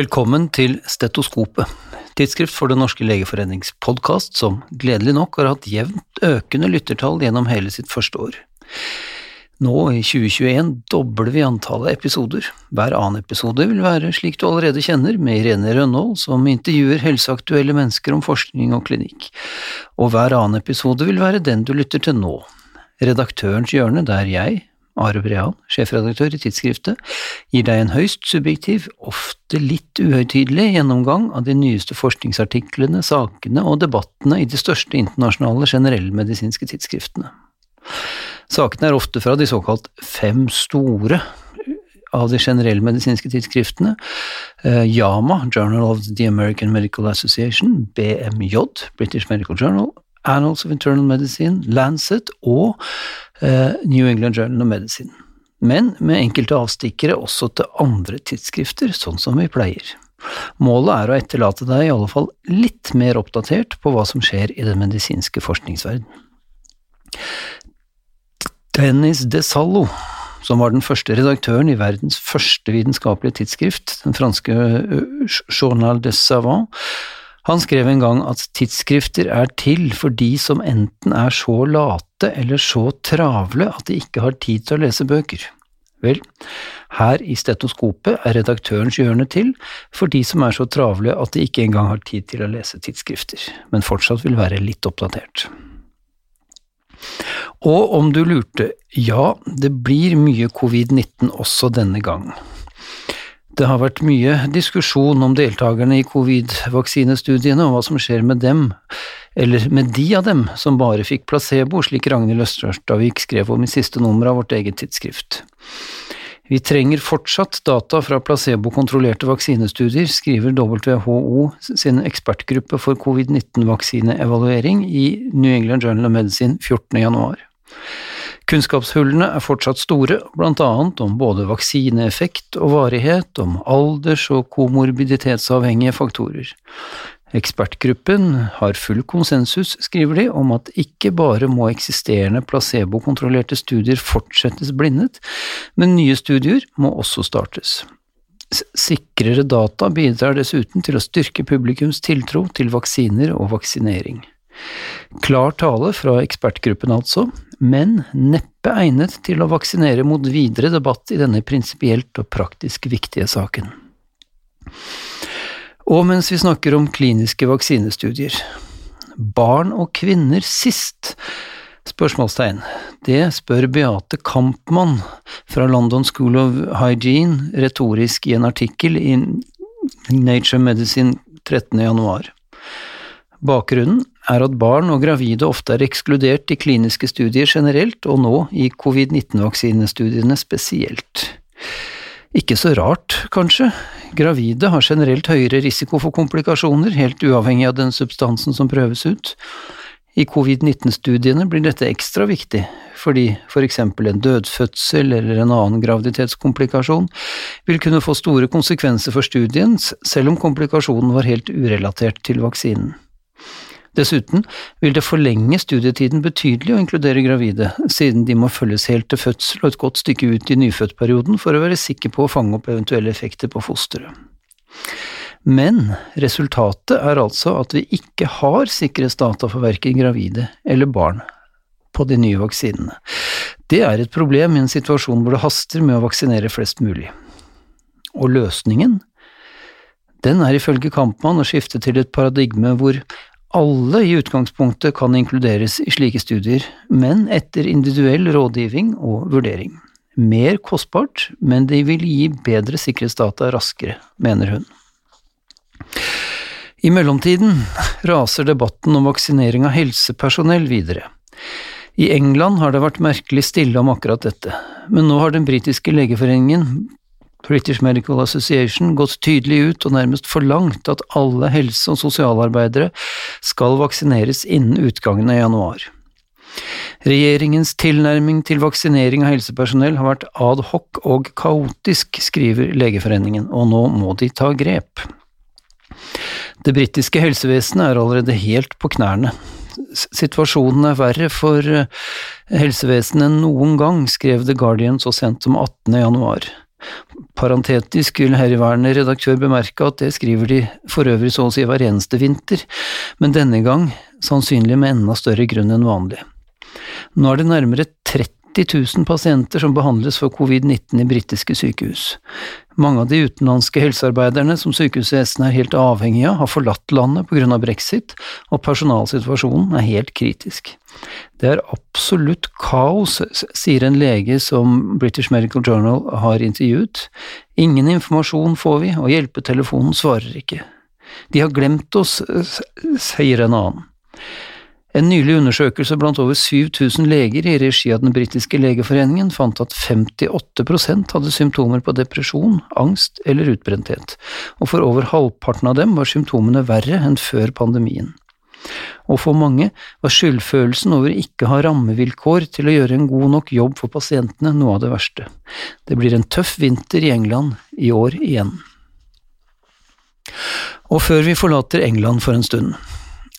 Velkommen til Stetoskopet, tidsskrift for Den norske legeforenings podkast, som gledelig nok har hatt jevnt økende lyttertall gjennom hele sitt første år. Nå i 2021 dobler vi antallet episoder. Hver annen episode vil være slik du allerede kjenner, med Irene Rønnaald som intervjuer helseaktuelle mennesker om forskning og klinikk, og hver annen episode vil være den du lytter til nå. Redaktørens hjørne, der jeg, Are Brean, sjefredaktør i tidsskriftet, gir deg en høyst subjektiv, ofte litt uhøytidelig gjennomgang av de nyeste forskningsartiklene, sakene og debattene i de største internasjonale generellmedisinske tidsskriftene. Sakene er ofte fra de såkalt fem store av de generellmedisinske tidsskriftene, YAMA, Journal of the American Medical Association, BMJ, British Medical Journal, Annals of Internal Medicine, Lancet og uh, New England Journal of Medicine. Men med enkelte avstikkere også til andre tidsskrifter, sånn som vi pleier. Målet er å etterlate deg i alle fall litt mer oppdatert på hva som skjer i den medisinske forskningsverden. Dennis de Sallo, som var den første redaktøren i verdens første vitenskapelige tidsskrift, den franske Journal de Savant, han skrev en gang at tidsskrifter er til for de som enten er så late eller så travle at de ikke har tid til å lese bøker. Vel, her i stetoskopet er redaktørens hjørne til for de som er så travle at de ikke engang har tid til å lese tidsskrifter, men fortsatt vil være litt oppdatert. Og om du lurte, ja, det blir mye covid-19 også denne gang. Det har vært mye diskusjon om deltakerne i covid-vaksinestudiene og hva som skjer med dem, eller med de av dem som bare fikk placebo, slik Ragnhild Østerstavik skrev om i siste nummer av vårt eget tidsskrift. Vi trenger fortsatt data fra placebo-kontrollerte vaksinestudier, skriver WHO sin ekspertgruppe for covid-19-vaksineevaluering i New England Journal of Medicine 14. januar. Kunnskapshullene er fortsatt store, blant annet om både vaksineeffekt og varighet, om alders- og komorbiditetsavhengige faktorer. Ekspertgruppen har full konsensus, skriver de, om at ikke bare må eksisterende placebokontrollerte studier fortsettes blindet, men nye studier må også startes. Sikrere data bidrar dessuten til å styrke publikums tiltro til vaksiner og vaksinering. Klar tale fra ekspertgruppen altså, men neppe egnet til å vaksinere mot videre debatt i denne prinsipielt og praktisk viktige saken. Og mens vi snakker om kliniske vaksinestudier, barn og kvinner sist? Spørsmålstegn. Det spør Beate Kampmann fra London School of Hygiene retorisk i en artikkel i Nature Medicine 13. januar. Bakgrunnen er at barn og gravide ofte er ekskludert i kliniske studier generelt, og nå i covid-19-vaksinestudiene spesielt. Ikke så rart, kanskje, gravide har generelt høyere risiko for komplikasjoner, helt uavhengig av den substansen som prøves ut. I covid-19-studiene blir dette ekstra viktig, fordi for eksempel en dødfødsel eller en annen graviditetskomplikasjon vil kunne få store konsekvenser for studien, selv om komplikasjonen var helt urelatert til vaksinen. Dessuten vil det forlenge studietiden betydelig å inkludere gravide, siden de må følges helt til fødsel og et godt stykke ut i nyfødtperioden for å være sikker på å fange opp eventuelle effekter på fosteret. Men resultatet er altså at vi ikke har sikkerhetsdata for verken gravide eller barn på de nye vaksinene. Det er et problem i en situasjon hvor det haster med å vaksinere flest mulig. Og løsningen? Den er ifølge Kampmann å skifte til et paradigme hvor alle i utgangspunktet kan inkluderes i slike studier, men etter individuell rådgivning og vurdering. Mer kostbart, men det vil gi bedre sikkerhetsdata raskere, mener hun. I mellomtiden raser debatten om vaksinering av helsepersonell videre. I England har det vært merkelig stille om akkurat dette, men nå har den britiske legeforeningen British Medical Association gått tydelig ut og nærmest forlangt at alle helse- og sosialarbeidere skal vaksineres innen utgangen av januar. Regjeringens tilnærming til vaksinering av helsepersonell har vært ad hoc og kaotisk, skriver Legeforeningen, og nå må de ta grep. Det britiske helsevesenet er allerede helt på knærne. Situasjonen er verre for eh, helsevesenet enn noen gang, skrev The Guardian så sent som 18. januar. Parentetisk vil herværende redaktør bemerke at det skriver de for øvrig så å si hver eneste vinter, men denne gang sannsynlig med enda større grunn enn vanlig. Nå er det nærmere 30 000 pasienter som behandles for covid-19 i britiske sykehus. Mange av de utenlandske helsearbeiderne som sykehusvesenet er helt avhengig av, har forlatt landet på grunn av brexit, og personalsituasjonen er helt kritisk. Det er absolutt kaos, sier en lege som British Medical Journal har intervjuet. Ingen informasjon får vi, og hjelpetelefonen svarer ikke. De har glemt oss, sier en annen. En nylig undersøkelse blant over 7000 leger i regi av den britiske legeforeningen fant at 58% hadde symptomer på depresjon, angst eller utbrenthet, og for over halvparten av dem var symptomene verre enn før pandemien. Og for mange var skyldfølelsen over ikke å ha rammevilkår til å gjøre en god nok jobb for pasientene noe av det verste. Det blir en tøff vinter i England i år igjen. Og før vi forlater England for en stund,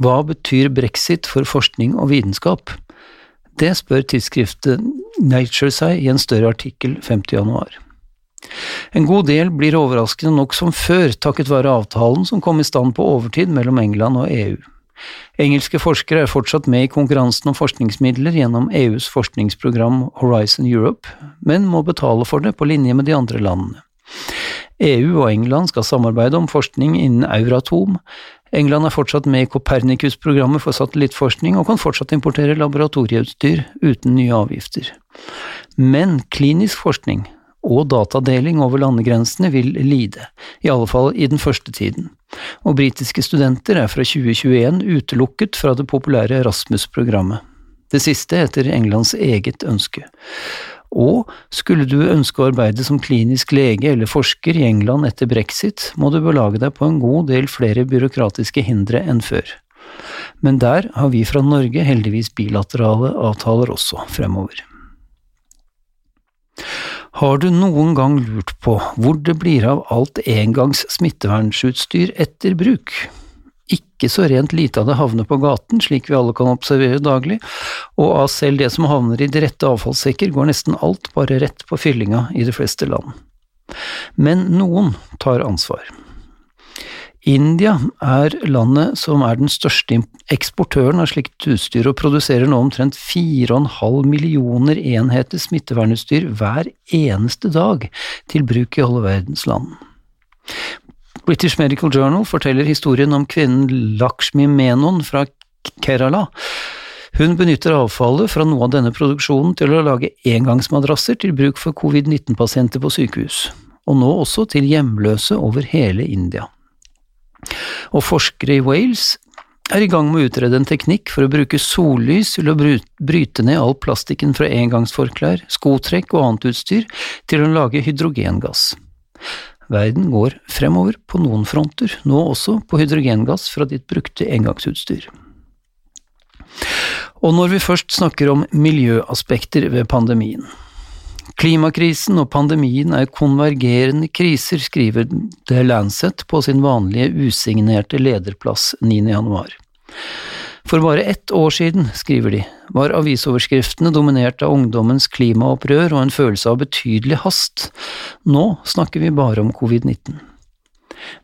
hva betyr brexit for forskning og vitenskap? Det spør tidsskriftet Nature seg i en større artikkel 5. januar. En god del blir overraskende nok som før, takket være avtalen som kom i stand på overtid mellom England og EU. Engelske forskere er fortsatt med i konkurransen om forskningsmidler gjennom EUs forskningsprogram Horizon Europe, men må betale for det på linje med de andre landene. EU og England skal samarbeide om forskning innen Euratom, England er fortsatt med i Copernicus-programmet for satellittforskning og kan fortsatt importere laboratorieutstyr uten nye avgifter. Men klinisk forskning og datadeling over landegrensene vil lide, i alle fall i den første tiden, og britiske studenter er fra 2021 utelukket fra det populære Rasmus-programmet. Det siste etter Englands eget ønske. Og skulle du ønske å arbeide som klinisk lege eller forsker i England etter brexit, må du belage deg på en god del flere byråkratiske hindre enn før. Men der har vi fra Norge heldigvis bilaterale avtaler også fremover. Har du noen gang lurt på hvor det blir av alt engangs smittevernsutstyr etter bruk? Ikke så rent lite av det havner på gaten, slik vi alle kan observere daglig, og av selv det som havner i de rette avfallssekker, går nesten alt bare rett på fyllinga i de fleste land. Men noen tar ansvar. India er landet som er den største eksportøren av slikt utstyr, og produserer nå omtrent 4,5 millioner enheter smittevernutstyr hver eneste dag til bruk i alle verdens land. British Medical Journal forteller historien om kvinnen Lakshmi Menon fra Kerala. Hun benytter avfallet fra noe av denne produksjonen til å lage engangsmadrasser til bruk for covid-19-pasienter på sykehus, og nå også til hjemløse over hele India. Og forskere i Wales er i gang med å utrede en teknikk for å bruke sollys til å bryte ned all plastikken fra engangsforklær, skotrekk og annet utstyr til å lage hydrogengass. Verden går fremover på noen fronter, nå også på hydrogengass fra ditt brukte engangsutstyr. Og når vi først snakker om miljøaspekter ved pandemien. Klimakrisen og pandemien er konvergerende kriser, skriver The Lancet på sin vanlige usignerte lederplass 9. januar. For bare ett år siden, skriver de, var avisoverskriftene dominert av ungdommens klimaopprør og en følelse av betydelig hast. Nå snakker vi bare om covid-19.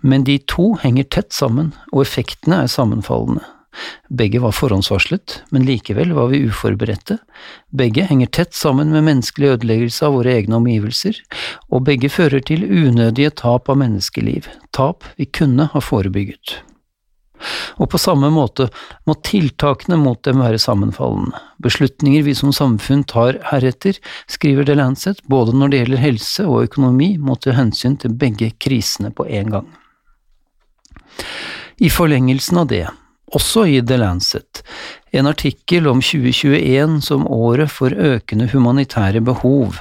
Men de to henger tett sammen, og effektene er sammenfallende. Begge var forhåndsvarslet, men likevel var vi uforberedte. Begge henger tett sammen med menneskelig ødeleggelse av våre egne omgivelser, og begge fører til unødige tap av menneskeliv, tap vi kunne ha forebygget. Og på samme måte må tiltakene mot dem være sammenfallende. Beslutninger vi som samfunn tar heretter, skriver The Lancet, både når det gjelder helse og økonomi, må ta hensyn til begge krisene på en gang. I forlengelsen av det, også i The Lancet, en artikkel om 2021 som året for økende humanitære behov.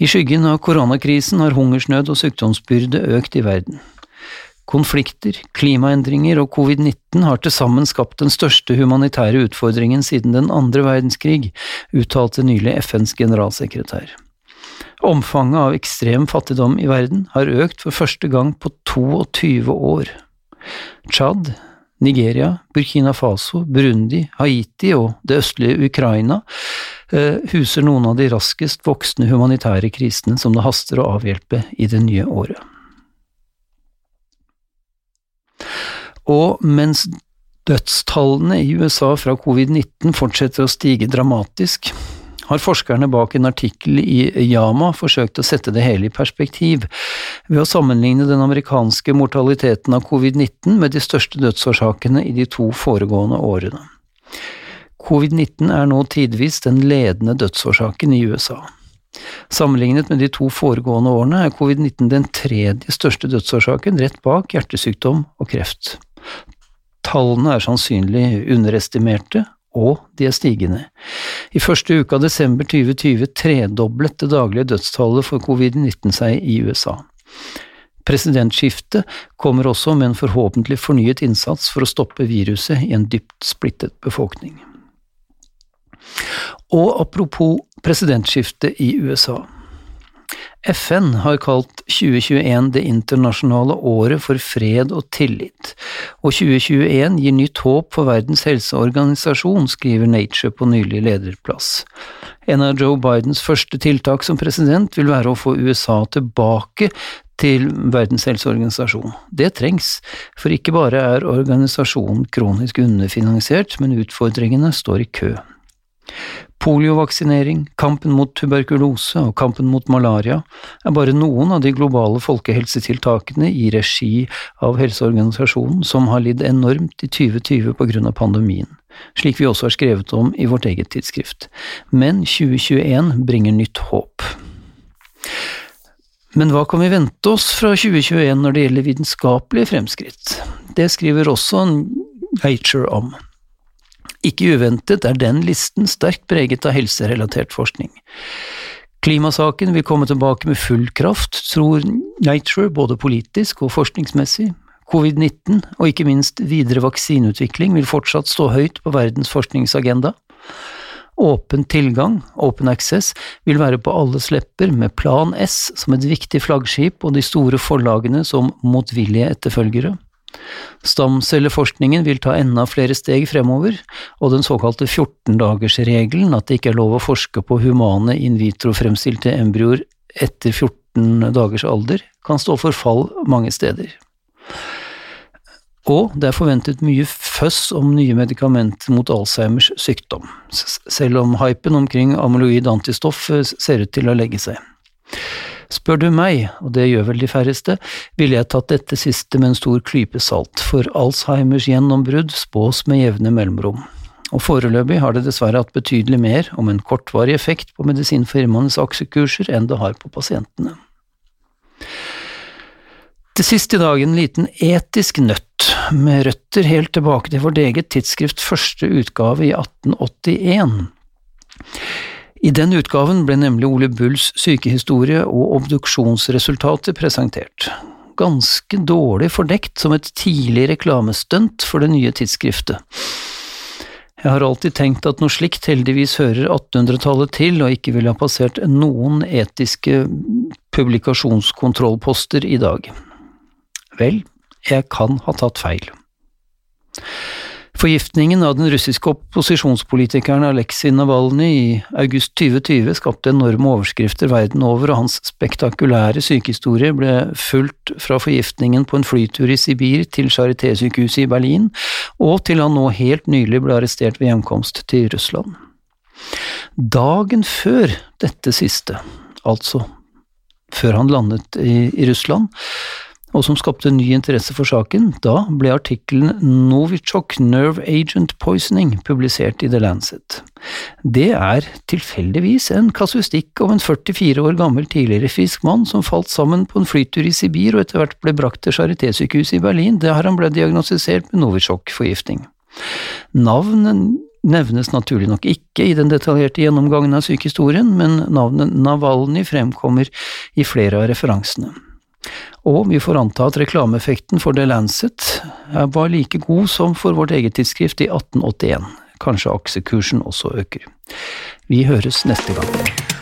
I skyggen av koronakrisen har hungersnød og sykdomsbyrde økt i verden. Konflikter, klimaendringer og covid-19 har til sammen skapt den største humanitære utfordringen siden den andre verdenskrig, uttalte nylig FNs generalsekretær. Omfanget av ekstrem fattigdom i verden har økt for første gang på 22 år. Tsjad, Nigeria, Burkina Faso, Burundi, Haiti og det østlige Ukraina eh, huser noen av de raskest voksende humanitære krisene som det haster å avhjelpe i det nye året. Og mens dødstallene i USA fra covid-19 fortsetter å stige dramatisk, har forskerne bak en artikkel i Yama forsøkt å sette det hele i perspektiv, ved å sammenligne den amerikanske mortaliteten av covid-19 med de største dødsårsakene i de to foregående årene. Covid-19 er nå tidvis den ledende dødsårsaken i USA. Sammenlignet med de to foregående årene er covid-19 den tredje største dødsårsaken, rett bak hjertesykdom og kreft. Tallene er sannsynlig underestimerte, og de er stigende. I første uke av desember 2020 tredoblet det daglige dødstallet for covid-19 seg i USA. Presidentskiftet kommer også med en forhåpentlig fornyet innsats for å stoppe viruset i en dypt splittet befolkning. Og apropos presidentskiftet i USA. FN har kalt 2021 det internasjonale året for fred og tillit, og 2021 gir nytt håp for Verdens helseorganisasjon, skriver Nature på nylig lederplass. En av Joe Bidens første tiltak som president vil være å få USA tilbake til Verdens helseorganisasjon. Det trengs, for ikke bare er organisasjonen kronisk underfinansiert, men utfordringene står i kø. Poliovaksinering, kampen mot tuberkulose og kampen mot malaria er bare noen av de globale folkehelsetiltakene i regi av Helseorganisasjonen som har lidd enormt i 2020 på grunn av pandemien, slik vi også har skrevet om i vårt eget tidsskrift. Men 2021 bringer nytt håp. Men hva kan vi vente oss fra 2021 når det gjelder vitenskapelige fremskritt? Det skriver også Nature om. Ikke uventet er den listen sterkt preget av helserelatert forskning. Klimasaken vil komme tilbake med full kraft, tror Nature, både politisk og forskningsmessig. Covid-19, og ikke minst videre vaksineutvikling, vil fortsatt stå høyt på verdens forskningsagenda. Åpen tilgang, open access, vil være på alles lepper, med Plan S som et viktig flaggskip og de store forlagene som motvillige etterfølgere. Stamcelleforskningen vil ta enda flere steg fremover, og den såkalte 14-dagersregelen, at det ikke er lov å forske på humane in vitro-fremstilte embryoer etter 14 dagers alder, kan stå for fall mange steder. Og det er forventet mye føss om nye medikamenter mot Alzheimers sykdom, selv om hypen omkring amyloid antistoff ser ut til å legge seg. Spør du meg, og det gjør vel de færreste, ville jeg tatt dette siste med en stor klype salt, for Alzheimers gjennombrudd spås med jevne mellomrom. Og foreløpig har det dessverre hatt betydelig mer om en kortvarig effekt på medisinfirmaenes aksjekurser enn det har på pasientene. Til sist i dag en liten etisk nøtt, med røtter helt tilbake til vårt eget tidsskrift første utgave i 1881. I den utgaven ble nemlig Ole Bulls sykehistorie og obduksjonsresultater presentert. Ganske dårlig fordekt som et tidlig reklamestunt for det nye tidsskriftet. Jeg har alltid tenkt at noe slikt heldigvis hører 1800-tallet til og ikke ville ha passert noen etiske publikasjonskontrollposter i dag. Vel, jeg kan ha tatt feil. Forgiftningen av den russiske opposisjonspolitikeren Aleksej Navalnyj i august 2020 skapte enorme overskrifter verden over, og hans spektakulære sykehistorie ble fulgt fra forgiftningen på en flytur i Sibir til Charité-sykehuset i Berlin, og til han nå helt nylig ble arrestert ved hjemkomst til Russland. Dagen før dette siste, altså før han landet i, i Russland, og som skapte ny interesse for saken, da ble artikkelen Novichok Nerve Agent Poisoning publisert i The Lancet. Det er tilfeldigvis en kasuistikk om en 44 år gammel tidligere frisk mann som falt sammen på en flytur i Sibir og etter hvert ble brakt til Charité-sykehuset i Berlin, der han ble diagnostisert med Novichok-forgiftning. Navnet nevnes naturlig nok ikke i den detaljerte gjennomgangen av sykehistorien, men navnet Navalny fremkommer i flere av referansene. Og vi får anta at reklameeffekten for The Lancet var like god som for vårt eget tidsskrift i 1881. Kanskje aksjekursen også øker. Vi høres neste gang.